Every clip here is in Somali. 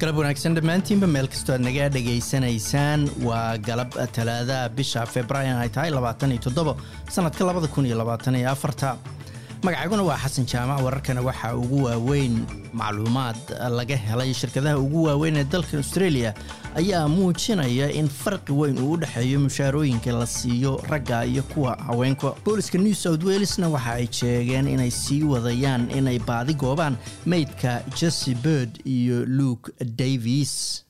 galab wanaagsan dhammaantiinba meel kastoo aad naga dhegaysanaysaan waa galab talaadaha bisha februaayo ay tahay labaatan magacayguna waa xasan jaamac wararkana waxaa ugu waaweyn macluumaad laga helay shirkadaha ugu waaweyn ee dalka australia ayaa muujinaya in farqi weyn uu u dhexeeyo mushaarooyinka la siiyo ragga iyo kuwa haweenka. Booliska new south welesna waxa ay sheegeen inay sii wadayaan inay baadi goobaan meydka jesse bird iyo luke davis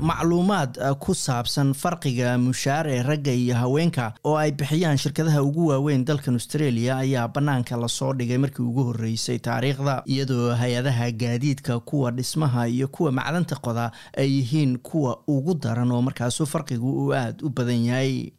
macluumaad ku saabsan farqiga mushaar ee ragga iyo haweenka oo ay bixiyaan shirkadaha ugu waaweyn dalkan australia ayaa bannaanka la soo dhigay markii ugu horreysay taariikhda iyadoo hay'adaha gaadiidka kuwa dhismaha iyo kuwa macdanta qoda ay yihiin kuwa ugu daran oo markaasu farqigu uu aada u badan yahay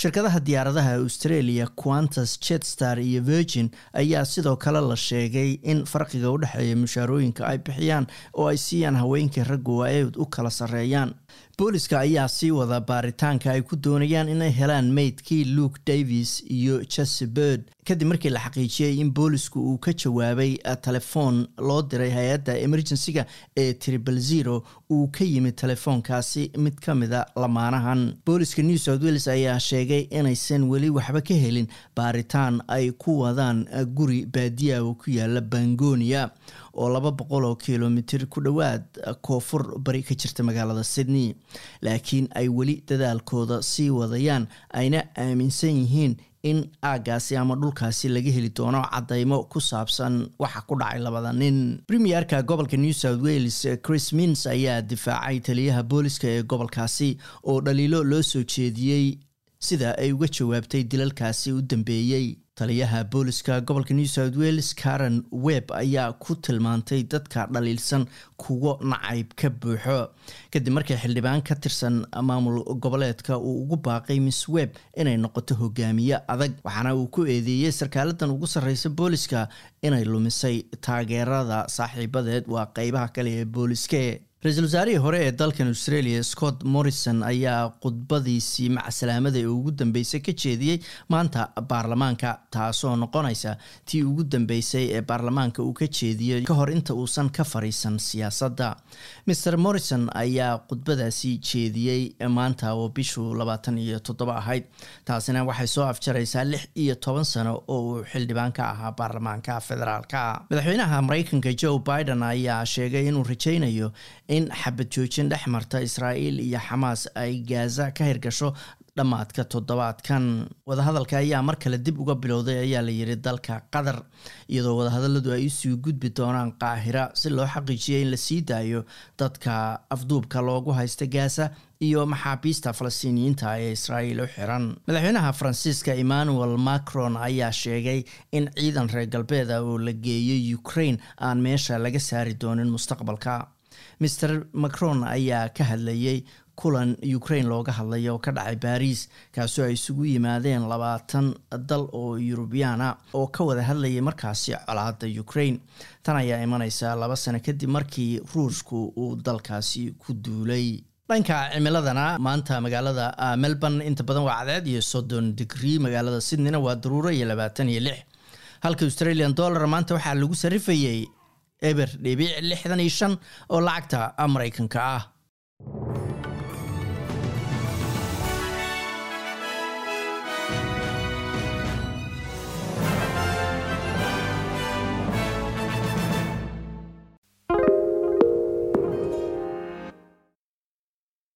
shirkadaha diyaaradaha australia quantas jetstar iyo virgin ayaa sidoo kale la sheegay in farqiga u dhexeeya mushaarooyinka ay bixiyaan oo ay siiyaan haweenkii raggu ay u kala sarreeyaan booliska ayaa sii wada baaritaanka ay ku doonayaan inay helaan meydkii luke davis iyo jesse bird. Kadib markii la xaqiijiyey in boolisku uu ka jawaabay telefoon loo diray hay'adda emergency-ga ee tribal zero uu ka yimid telefoonkaasi mid ka mida lamaanahan. Booliska new south wales ayaa sheegay inaysan weli waxba ka helin baaritaan ay ku wadaan guri baadiya oo ku yaalla bangonia oo laba boqol oo kilomitir ku dhowaad koonfur bari ka jirta magaalada sydney. Laakiin ay weli dadaalkooda sii wadayaan ayna aaminsan yihiin in aagaasi ama dhulkaasi laga heli doono cadaymo ku saabsan waxa ku dhacay labada nin. Premierka gobolka new south wales chris mins ayaa difaacay taliyaha booliska ee gobolkaasi oo dhaliilo loo soo jeediyey sida ay uga jawaabtay dilalkaasi u dambeeyey taliyaha booliska gobolka new south wales karen webb ayaa ku tilmaantay dadka dhaliilsan kuwo nacayb ka buuxo. Kadib markii xildhibaan ka tirsan maamul goboleedka uu ugu baaqay miss webb inay noqoto hogaamiye adag waxaana uu ku eedeeyey sarkaaladan ugu sarreysa booliska inay lumisay taageerada saaxiibadeed. Waa qeybaha kale ee booliske ra'iisul wasaarihii hore ee dalkan australia scott morrison ayaa khudbadiisii macsalaamada ee ugu dambeysay ka jeediyey maanta baarlamaanka taasoo noqonaysa tii ugu dambeysay ee baarlamaanka uu ka jeediyey ka hor inta uusan ka fariisan siyaasadda. Mer morrison ayaa khudbadaasi jeediyey maanta oo bishu labaatan iyo toddoba ahayd taasina waxay soo afjaraysaa lix iyo toban sano oo uu xildhibaan ka ahaa baarlamaanka federaalka. Madaxweynaha mareykanka joe biden ayaa sheegay inuu rajaynayo in xabad joojin dhex marta israa'iil iyo xamaas ay gaaza ka hirgasho dhammaadka toddobaadkan. Wadahadalka ayaa mar kale dib uga bilowday ayaa la yiri dalka qatar iyadoo wadahadaladu ay u sii gudbi doonaan qaahira si loo xaqiijiyay in la sii daayo dadka afduubka loogu haysta gaasa iyo maxaabiista falastiiniyiinta ee israa'iil u xiran. Madaxweynaha faransiiska emmanuel macron ayaa sheegay in ciidan reer galbeeda oo la geeyay ukraine aan meesha laga saari doonin mustaqbalka mer macron ayaa ka hadlayay kulan ukraine looga hadlaya oo ka dhacay baris kaasoo ay isugu yimaadeen labaatan dal oo yurubiyaana oo ka wada hadlayay markaasi colaada ukraine. Tan ayaa imaneysa laba sano kadib markii ruushku uu dalkaasi ku duulay. Dhanka cimiladana maanta magaalada melbourne inta badan waa cadeed iyo soddon digrii magaalada sydneyna waa daruuro iyo labaatan iyo lix. Halka australian dollar maanta waxaa lagu sarifayey eber dhibic lixdan iyo shan oo lacagta mareykanka ah